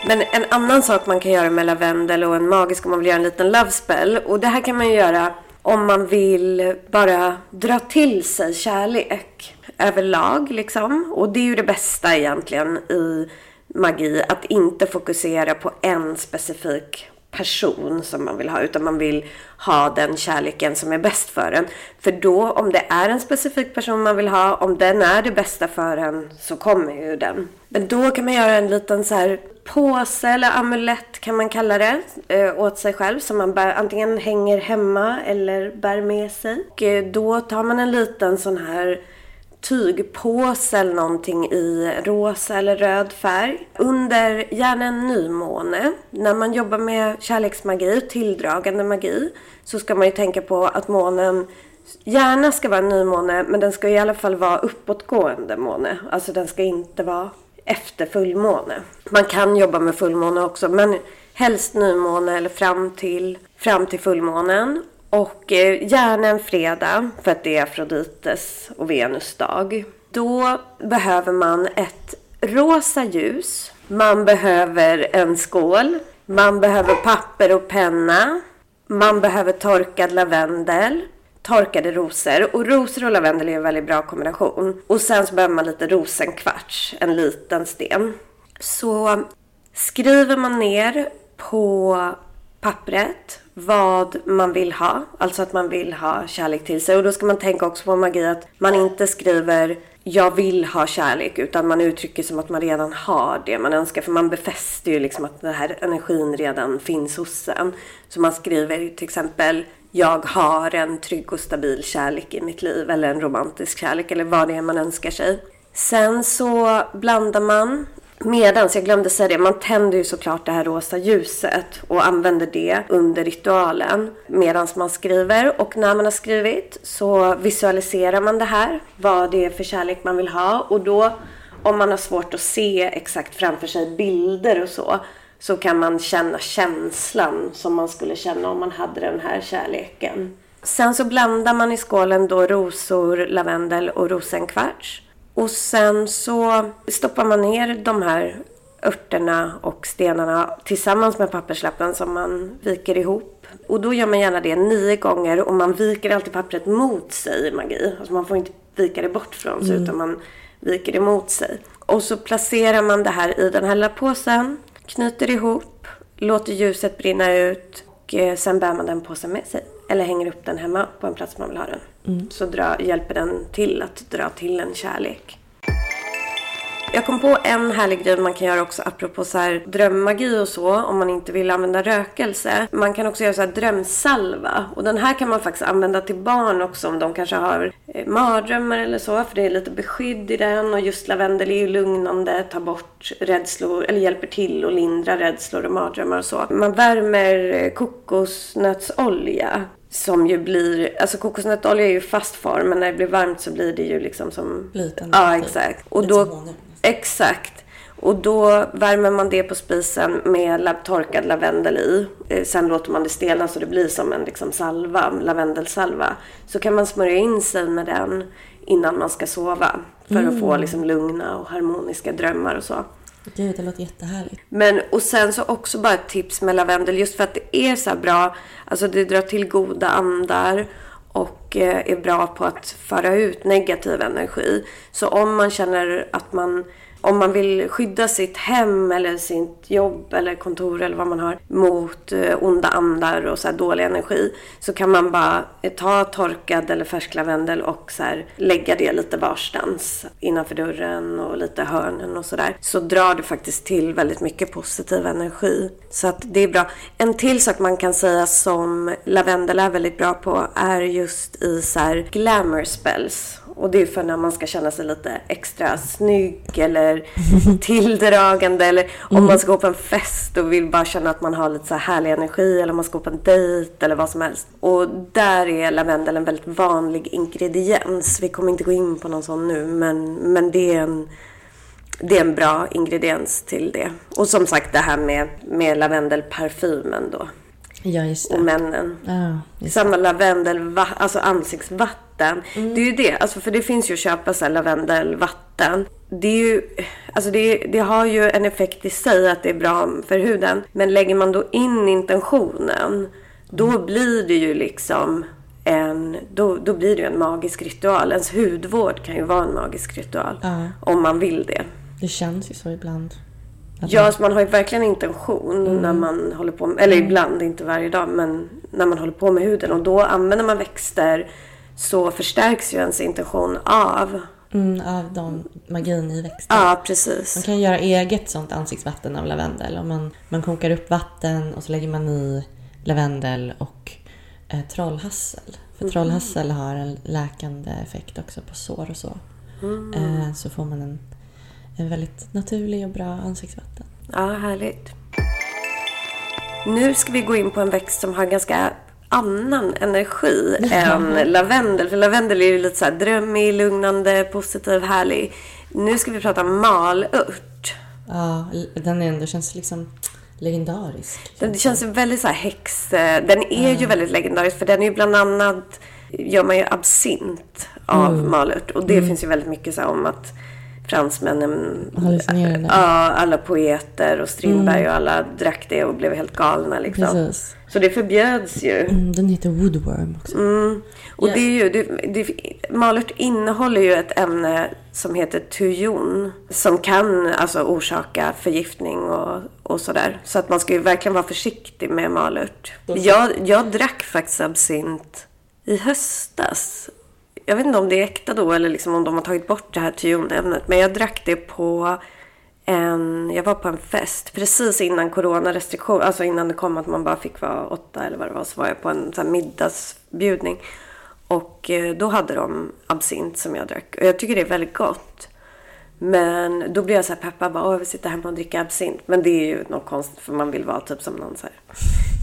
Men en annan sak man kan göra med lavendel och en magisk om man vill göra en liten love spell. Och det här kan man göra om man vill bara dra till sig kärlek överlag liksom. Och det är ju det bästa egentligen i magi. Att inte fokusera på en specifik person som man vill ha utan man vill ha den kärleken som är bäst för en. För då om det är en specifik person man vill ha, om den är det bästa för en så kommer ju den. Men då kan man göra en liten så här påse eller amulett kan man kalla det eh, åt sig själv som man bär, antingen hänger hemma eller bär med sig. Och eh, då tar man en liten sån här tygpåse eller någonting i rosa eller röd färg. Under gärna en nymåne, när man jobbar med kärleksmagi, tilldragande magi, så ska man ju tänka på att månen gärna ska vara en nymåne, men den ska i alla fall vara uppåtgående måne. Alltså den ska inte vara efter fullmåne. Man kan jobba med fullmåne också, men helst nymåne eller fram till, fram till fullmånen. Och eh, gärna en fredag för att det är Afrodites och Venus dag. Då behöver man ett rosa ljus. Man behöver en skål. Man behöver papper och penna. Man behöver torkad lavendel. Torkade rosor. Och rosor och lavendel är en väldigt bra kombination. Och sen så behöver man lite rosenkvarts. En liten sten. Så skriver man ner på pappret vad man vill ha. Alltså att man vill ha kärlek till sig. Och då ska man tänka också på magi att man inte skriver jag vill ha kärlek utan man uttrycker som att man redan har det man önskar. För man befäster ju liksom att den här energin redan finns hos en. Så man skriver till exempel jag har en trygg och stabil kärlek i mitt liv eller en romantisk kärlek eller vad det är man önskar sig. Sen så blandar man Medans, jag glömde säga det, man tänder ju såklart det här rosa ljuset och använder det under ritualen medans man skriver. Och när man har skrivit så visualiserar man det här, vad det är för kärlek man vill ha. Och då, om man har svårt att se exakt framför sig bilder och så, så kan man känna känslan som man skulle känna om man hade den här kärleken. Sen så blandar man i skålen då rosor, lavendel och rosenkvarts. Och sen så stoppar man ner de här örterna och stenarna tillsammans med papperslappen som man viker ihop. Och då gör man gärna det nio gånger och man viker alltid pappret mot sig i magi. Alltså man får inte vika det bort från sig mm. utan man viker det mot sig. Och så placerar man det här i den här lilla påsen, knyter ihop, låter ljuset brinna ut och eh, sen bär man den påsen med sig. Eller hänger upp den hemma på en plats man vill ha den. Mm. Så dra, hjälper den till att dra till en kärlek. Jag kom på en härlig grej man kan göra också apropå så här drömmagi och så om man inte vill använda rökelse. Man kan också göra så här drömsalva och den här kan man faktiskt använda till barn också om de kanske har eh, mardrömmar eller så för det är lite beskydd i den och just lavendel är ju lugnande, tar bort rädslor eller hjälper till att lindra rädslor och mardrömmar och så. Man värmer eh, kokosnötsolja som ju blir, alltså kokosnötolja är ju fast form men när det blir varmt så blir det ju liksom som... Flytande. Ja, exakt. Och då, exakt. Och då värmer man det på spisen med torkad lavendel i. Eh, sen låter man det stelna så det blir som en liksom salva, lavendelsalva. Så kan man smörja in sig med den innan man ska sova. För mm. att få mm. liksom lugna och harmoniska drömmar och så. Gud, det låter jättehärligt. Men och sen så också bara ett tips med lavendel just för att det är så bra. Alltså det drar till goda andar och eh, är bra på att föra ut negativ energi. Så om man känner att man om man vill skydda sitt hem eller sitt jobb eller kontor eller vad man har mot eh, onda andar och så här dålig energi så kan man bara eh, ta torkad eller färsk lavendel och så här lägga det lite varstans innanför dörren och lite hörnen och sådär. Så drar det faktiskt till väldigt mycket positiv energi. Så att det är bra. En till sak man kan säga som lavendel är väldigt bra på är just i så här glamour spells. Och det är för när man ska känna sig lite extra snygg eller [laughs] tilldragande. Eller om man ska gå på en fest och vill bara känna att man har lite så här härlig energi. Eller om man ska gå på en dejt eller vad som helst. Och där är lavendel en väldigt vanlig ingrediens. Vi kommer inte gå in på någon sån nu. Men, men det är en det är en bra ingrediens till det. Och som sagt det här med, med lavendelparfymen då. Ja, just det. Och männen. Just Samma lavendel, alltså ansiktsvatten. Det är ju det, alltså för det finns ju att köpa så här lavendelvatten. Det, är ju, alltså det, det har ju en effekt i sig att det är bra för huden. Men lägger man då in intentionen, då blir det ju liksom en, då, då blir det ju en magisk ritual. Ens hudvård kan ju vara en magisk ritual. Ja. Om man vill det. Det känns ju så ibland. Ja, så man har ju verkligen intention när man håller på med, eller ibland, inte varje dag, men när man håller på med huden. Och då använder man växter så förstärks ju ens intention av. Mm, av de, magin i växten. Ja, Man precis. kan göra eget sånt ansiktsvatten av lavendel. Om man, man kokar upp vatten och så lägger man i lavendel och eh, trollhassel. För trollhassel har en läkande effekt också på sår och så. Eh, så får man en, en väldigt naturlig och bra ansiktsvatten. Ja, härligt. Nu ska vi gå in på en växt som har ganska annan energi än lavendel. För lavendel är ju lite så här drömmig, lugnande, positiv, härlig. Nu ska vi prata om malört. Ja, den ändå känns liksom legendarisk. Den, det känns ju väldigt så här häx... eh, Den är ju väldigt legendarisk för den är ju bland annat... Gör man ju absint av malört. Och det finns ju väldigt mycket så om att fransmännen... Ja, alla poeter och Strindberg och alla drack det och blev helt galna liksom. Precis. Så det förbjöds ju. Mm, den heter woodworm också. Mm. Och Ja. det är ju, det, det, malört innehåller ju ett ämne som heter tujon. Som kan alltså orsaka förgiftning och, och sådär. Så att man ska ju verkligen vara försiktig med malört. Jag, jag drack faktiskt absint i höstas. Jag vet inte om det är äkta då eller liksom om de har tagit bort det här tujonämnet. Men jag drack det på en, jag var på en fest precis innan coronarestriktion, alltså innan det kom att man bara fick vara åtta eller vad det var, så var jag på en så här middagsbjudning. Och eh, då hade de absint som jag drack. Och jag tycker det är väldigt gott. Men då blev jag så här peppad, bara, Åh, jag vill sitta hemma och dricka absint. Men det är ju något konstigt för man vill vara typ som någon så här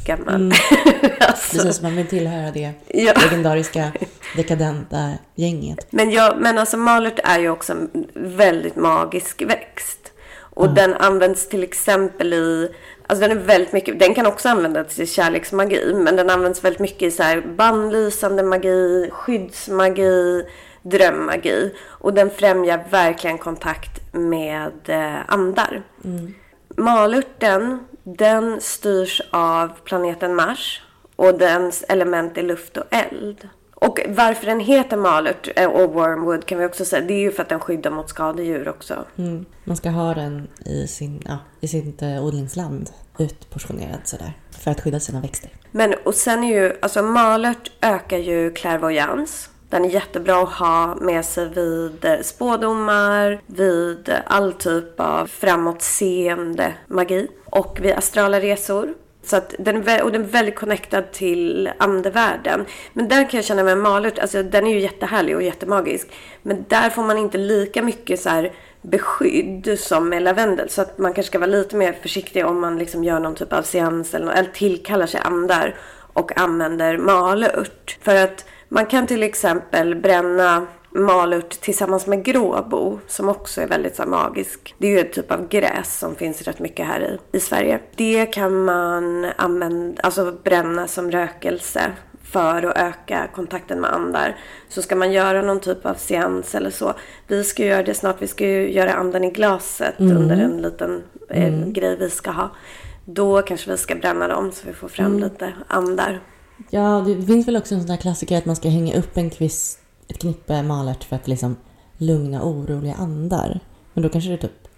gammal. [laughs] alltså. Precis, man vill tillhöra det Ja. legendariska dekadenta gänget. Men, jag, men alltså malört är ju också en väldigt magisk växt. Och den används till exempel i, alltså den är väldigt mycket, den kan också användas till kärleksmagi. Men den används väldigt mycket i så här bannlysande magi, skyddsmagi, drömmagi. Och den främjar verkligen kontakt med eh, andar. Malörten, den styrs av planeten Mars och dens element är luft och eld. Och varför den heter malört eh, och wormwood kan vi också säga, det är ju för att den skyddar mot skadedjur också. Mm. Man ska ha den i, sin, ja, i sitt eh, odlingsland utportionerad sådär. För att skydda sina växter. Men och sen är ju, alltså malört ökar ju clairvoyance. Den är jättebra att ha med sig vid eh, spådomar, vid all typ av framåtseende magi och vid astrala resor. Så att den och den är väldigt connectad till andevärlden. Men där kan jag känna med malört, alltså den är ju jättehärlig och jättemagisk. Men där får man inte lika mycket så här beskydd som med lavendel. Så att man kanske ska vara lite mer försiktig om man liksom gör någon typ av seans eller, eller tillkallar sig andar och använder malört. För att man kan till exempel bränna malört tillsammans med gråbo som också är väldigt så magisk. Det är ju ett typ av gräs som finns rätt mycket här i, i Sverige. Det kan man använda, alltså bränna som rökelse för att öka kontakten med andar. Så ska man göra någon typ av seans eller så. Vi ska göra det snart. Vi ska ju göra anden i glaset under en liten eh, grej vi ska ha. Då kanske vi ska bränna dem så vi får fram lite andar. Ja, det finns väl också en sån där klassiker att man ska hänga upp en kvist, ett knippe malört för att liksom lugna oroliga andar. Men då kanske det typ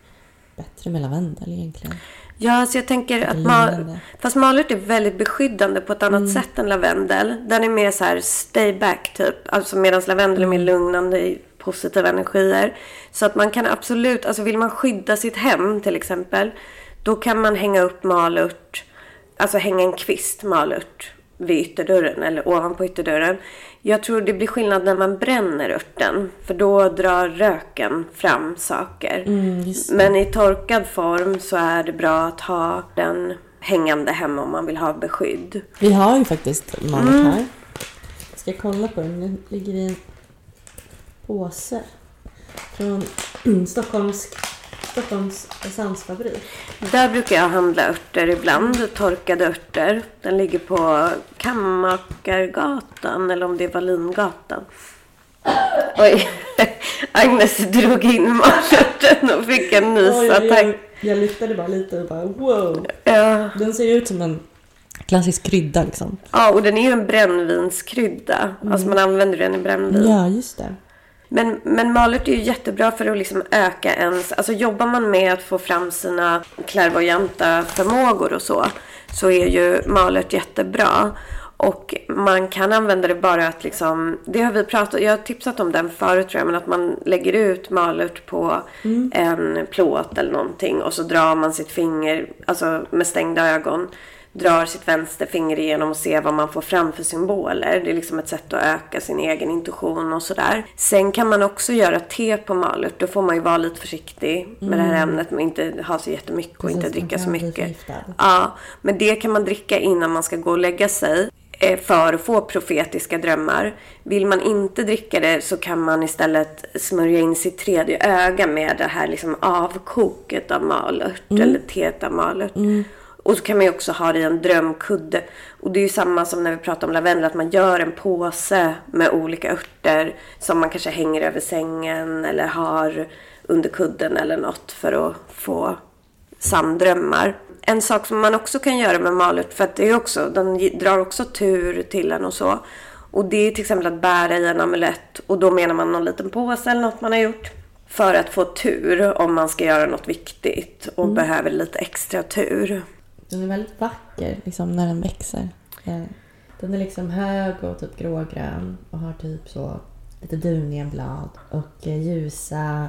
bättre med lavendel egentligen. Ja, alltså jag tänker att mal, fast malört är väldigt beskyddande på ett annat sätt än lavendel. Den är mer så här stay back typ. Alltså medan lavendel är mer lugnande i positiva energier. Så att man kan absolut, alltså vill man skydda sitt hem till exempel. Då kan man hänga upp malört, alltså hänga en kvist malört vid ytterdörren eller ovanpå ytterdörren. Jag tror det blir skillnad när man bränner örten. För då drar röken fram saker. just Men i torkad form så är det bra att ha den hängande hemma om man vill ha beskydd. Vi har ju faktiskt malört här. Jag ska kolla på den. Den ligger i en påse. Från [clears throat] Stockholms, Stockholms essenfabrik. Där brukar jag handla örter ibland, torkade örter. Den ligger på Kammakargatan eller om det är Wallingatan. Oj, [laughs] Agnes drog in malörten och fick en nysattack. jag, jag lyftade bara lite och bara wow. Ja. Den ser ut som en klassisk krydda liksom. ja, och den är ju en brännvinskrydda. Alltså man använder den i brännvin. Ja, just det. Men, men malört är ju jättebra för att liksom öka ens... Alltså jobbar man med att få fram sina klärvoajanta förmågor och så, så är ju malört jättebra. Och man kan använda det bara att liksom... Det har vi pratat Jag har tipsat om den förut tror jag, men att man lägger ut malört på en plåt eller någonting och så drar man sitt finger, alltså med stängda ögon drar sitt vänsterfinger igenom och ser vad man får fram för symboler. Det är liksom ett sätt att öka sin egen intuition och sådär. Sen kan man också göra te på malört. Då får man ju vara lite försiktig med det här ämnet. Men inte ha så jättemycket och Mm. Precis, inte man dricka så mycket. Ja, men det kan man dricka innan man ska gå och lägga sig eh, för att få profetiska drömmar. Vill man inte dricka det så kan man istället smörja in sitt tredje öga med det här liksom avkoket av malört Mm. eller teet av malört. Och så kan man ju också ha det i en drömkudde. Och det är ju samma som när vi pratar om lavendel, att man gör en påse med olika örter som man kanske hänger över sängen eller har under kudden eller något för att få sanndrömmar. En sak som man också kan göra med malört, för att det är också, den drar också tur till en och så. Och det är till exempel att bära i en amulett och då menar man någon liten påse eller något man har gjort. För att få tur om man ska göra något viktigt och behöver lite extra tur. Den är väldigt vacker liksom, när den växer. Eh, Den är liksom hög och typ grågrön och har typ så lite duniga blad och eh, ljusa,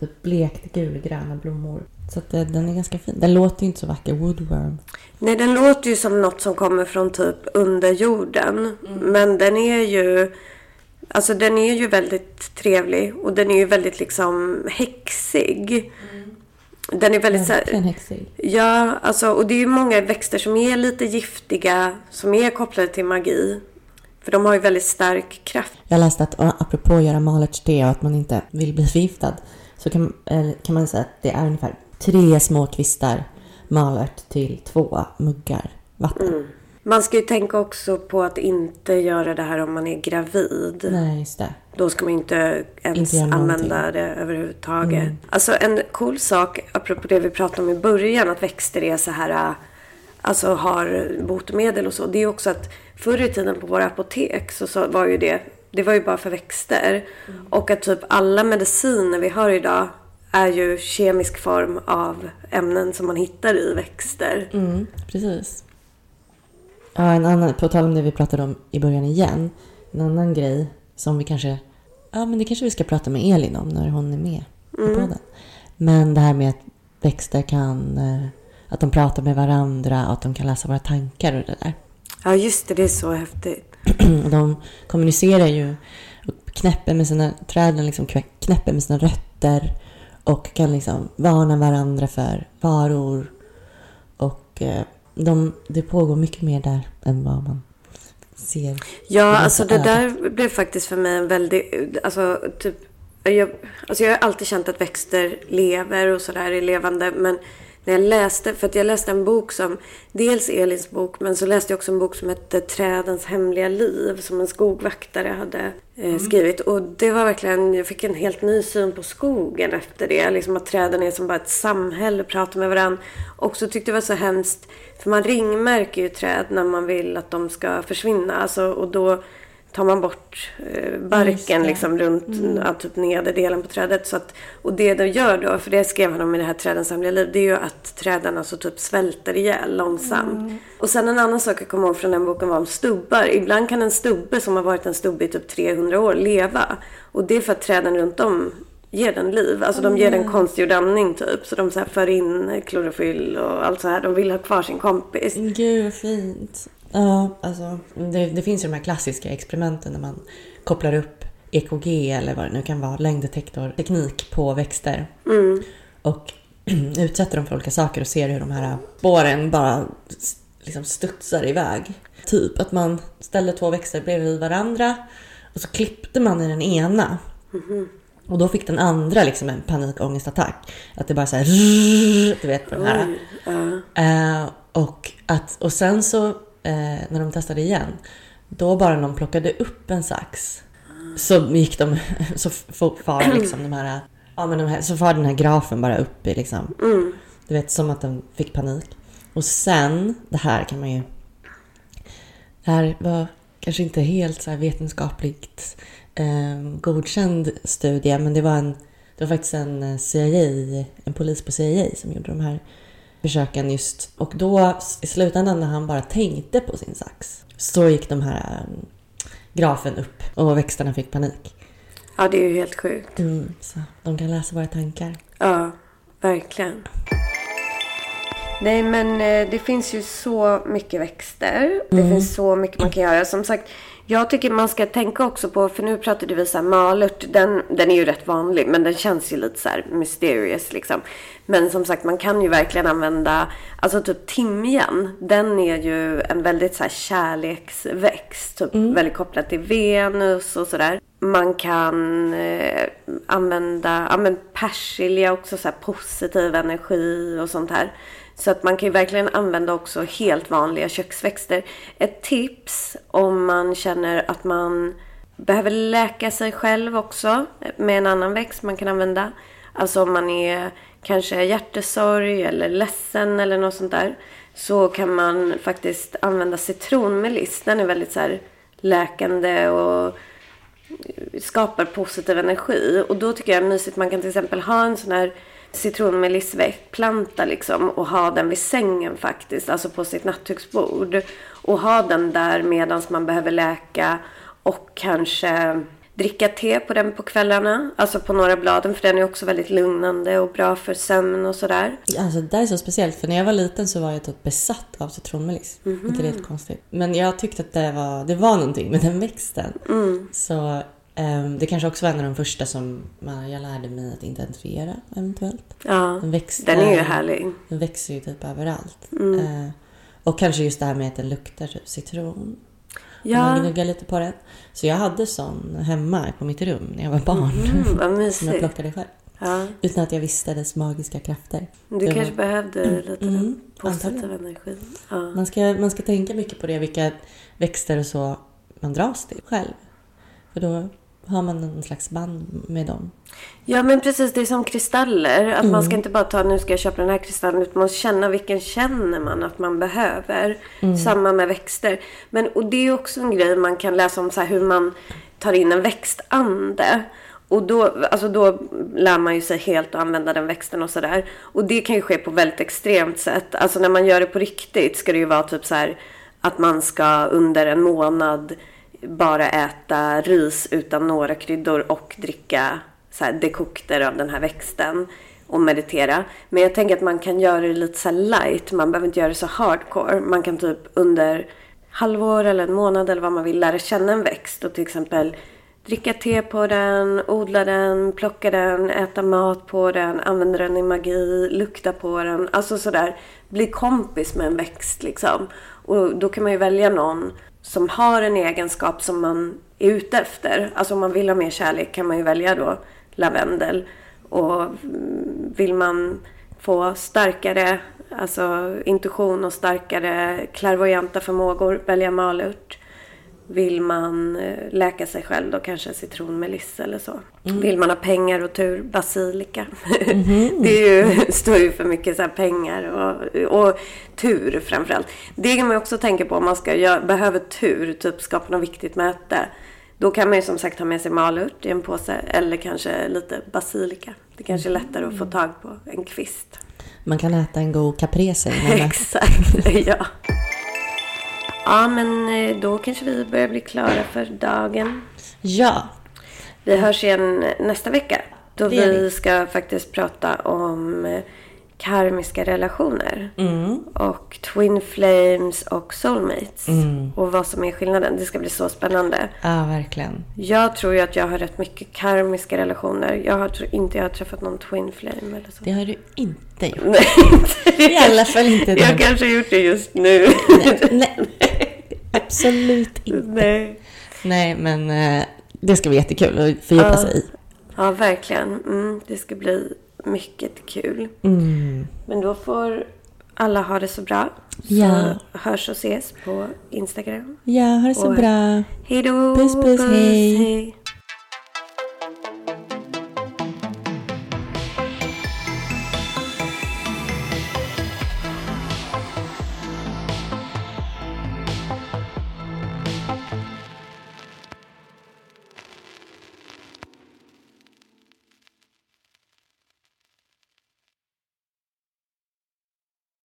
typ blekt gulgröna blommor. Så att eh, den är ganska fin. Den låter ju inte så vacker, woodworm. Nej, den låter ju som något som kommer från typ under jorden. Men den är ju... Alltså den är ju väldigt trevlig och den är ju väldigt liksom häxig. Den är väldigt så Verkligen här, häxig. Ja, alltså och det är ju många växter som är lite giftiga, som är kopplade till magi. För de har ju väldigt stark kraft. Jag läste att apropå att göra malört te och att man inte vill bli förgiftad så kan, eh, kan man säga att det är ungefär tre små kvistar malört till två muggar vatten. Man ska ju tänka också på att inte göra det här om man är gravid. Nej, just det. Då ska man inte ens Inte använda det överhuvudtaget. Alltså en cool sak, apropå det vi pratade om i början, att växter är så här, alltså har botemedel och så. Det är också att förr i tiden på våra apotek så, så var ju det, det var ju bara för växter. Och att typ alla mediciner vi har idag är ju kemisk form av ämnen som man hittar i växter. Mm, precis. Ja, en annan, på tal om det vi pratade om i början igen. En annan grej som vi kanske... Ja, men det kanske vi ska prata med Elin om när hon är med i podden. Men det här med att växter kan... eh, Att de pratar med varandra och att de kan läsa våra tankar och det där. Ja, just det. Det är så häftigt. [clears throat] De kommunicerar ju och knäpper med sina... Träden liksom knäpper med sina rötter och kan liksom varna varandra för faror. Och eh, de, det pågår mycket mer där än vad man ser. Ja, alltså det blotta där blev faktiskt för mig en väldigt, alltså typ, jag, alltså jag har alltid känt att växter lever och sådär är levande. Men när jag läste, för att jag läste en bok som, dels Elins bok, men så läste jag också en bok som hette Trädens hemliga liv, som en skogvaktare hade eh, skrivit. Och det var verkligen, jag fick en helt ny syn på skogen efter det. Liksom att träden är som bara ett samhälle, pratar med varandra. Och så tyckte jag det var så hemskt, för man ringmärker ju träd när man vill att de ska försvinna. Alltså, och då tar man bort eh, barken liksom runt mm. typ nederdelen på trädet. Så att, och det de gör då, för det skrev han om i det här Trädens hemliga liv, det är ju att träden alltså typ svälter ihjäl långsamt. Mm. Och sen en annan sak jag kommer ihåg från den boken var om stubbar. Ibland kan en stubbe som har varit en stubbe i typ 300 år leva. Och det är för att träden runt om ger den liv. Alltså de ger den konstgjord andning typ. Så de så för in klorofyll och allt så här. De vill ha kvar sin kompis. Gud vad fint. Ja, alltså det, det finns ju de här klassiska experimenten när man kopplar upp EKG eller vad det nu kan vara, längddetektorteknik på växter. Mm. Och [clears throat] utsätter dem för olika saker och ser hur de här spåren bara liksom studsar iväg. Typ att man ställde två växter bredvid varandra och så klippte man i den ena. Mm. Och då fick den andra liksom en panikångestattack. Att det bara så här, [laughs] du vet på den här. Uh. Uh, och, att, och sen så uh, när de testade igen, då bara de plockade upp en sax så gick de, så far [clears throat] liksom de här, ja men de här, så far den här grafen bara upp i liksom, mm. du vet som att den fick panik. Och sen, det här kan man ju, det här var kanske inte helt så vetenskapligt eh, godkänd studie, men det var, en, det var faktiskt en eh, CIA, en polis på CIA som gjorde de här försöken just. Och då i slutändan när han bara tänkte på sin sax så gick de här um, grafen upp och växterna fick panik. Ja, det är ju helt sjukt. Mm, så de kan läsa våra tankar. Ja, verkligen. Nej, men eh, det finns ju så mycket växter. Det mm. finns så mycket man kan göra. Som sagt, jag tycker man ska tänka också på, för nu pratade vi så här malört, den, den är ju rätt vanlig, men den känns ju lite så här mysterious liksom. Men som sagt, man kan ju verkligen använda, alltså typ timjan, den är ju en väldigt så här kärleksväxt, typ mm. väldigt kopplad till Venus och sådär. Man kan eh, använda, ja men persilja också, så här positiv energi och sånt här. Så att man kan ju verkligen använda också helt vanliga köksväxter. Ett tips om man känner att man behöver läka sig själv också med en annan växt man kan använda. Alltså om man är kanske hjärtesorg eller ledsen eller något sånt där. Så kan man faktiskt använda citronmeliss. Den är väldigt så läkande och skapar positiv energi. Och då tycker jag det är mysigt. Man kan till exempel ha en sån här citronmelissplanta liksom och ha den vid sängen faktiskt, alltså på sitt nattduksbord. Och ha den där medan man behöver läka och kanske dricka te på den på kvällarna. Alltså på några bladen för den är också väldigt lugnande och bra för sömn och sådär. Alltså det där är så speciellt för när jag var liten så var jag typ besatt av citronmeliss. Mm. Inte det konstigt. Men jag tyckte att det var, det var någonting med den växten. Mm. Så det kanske också var en av de första som jag lärde mig att identifiera eventuellt. Ja, den, växer, den är ju härlig. Den växer ju typ överallt. Mm. Ehm, och kanske just det här med att den luktar typ citron. Ja. man gnuggar lite på den. Så jag hade sån hemma på mitt rum när jag var barn. Mm, vad mysigt. [laughs] som jag plockade själv. Ja. Utan att jag visste dess magiska krafter. Du det kanske var... behövde mm, lite mm, positiv energi. Ja. Man, ska, man ska tänka mycket på det, vilka växter och så man dras till själv. För då har man en slags band med dem. Ja men precis, det är som kristaller. Att mm. man ska inte bara ta nu ska jag köpa den här kristallen. Utan man måste känna vilken känner man att man behöver. Mm. Samma med växter. Men, och det är också en grej man kan läsa om så hur man tar in en växtande. Och då, alltså då lär man ju sig helt att använda den växten och sådär. Och det kan ju ske på väldigt extremt sätt. Alltså när man gör det på riktigt ska det ju vara typ så här att man ska under en månad bara äta ris utan några kryddor och dricka så här, dekokter av den här växten och meditera. Men jag tänker att man kan göra det lite så light. Man behöver inte göra det så hardcore. Man kan typ under halvår eller en månad eller vad man vill lära känna en växt och till exempel dricka te på den, odla den, plocka den, äta mat på den, använda den i magi, lukta på den. Alltså sådär, bli kompis med en växt liksom. Och då kan man ju välja någon som har en egenskap som man är ute efter. Alltså om man vill ha mer kärlek kan man ju välja då lavendel. Och mm, vill man få starkare alltså intuition och starkare klärvoajanta förmågor, välja malört. Vill man eh, läka sig själv då kanske citronmelissa eller så. Vill man ha pengar och tur, basilika. [laughs] det är ju, [laughs] står ju för mycket så pengar och, och tur framförallt. Det kan man också tänka på om man ska göra, behöver tur, typ skapa något viktigt möte. Då kan man ju som sagt ha med sig malört i en påse eller kanske lite basilika. Det kanske är lättare att få tag på en kvist. Man kan äta en god caprese [laughs] det. Exakt, ja. Ja, men eh, då kanske vi börjar bli klara för dagen. Ja, Vi hörs igen nästa vecka. Då vi ska faktiskt prata om eh, karmiska relationer. Mm. Och twin flames och soulmates. Mm. Och vad som är skillnaden. Det ska bli så spännande. ja verkligen. Jag tror ju att jag har rätt mycket karmiska relationer. Jag har, tror inte jag har träffat någon twin flame eller så. Det har du inte gjort. [laughs] Nej, inte I alla fall inte Jag kanske har gjort det just nu. Nej, [laughs] absolut inte. Nej. Nej, men eh, det ska bli jättekul att fördjupa Ja. sig i. Ja, verkligen. Mm, det ska bli mycket kul. Mm. Men då får alla ha det så bra. Så Ja. hörs och ses på Instagram. Ja, ha det så Och- bra. Hej då! Puss, puss, hej. hej.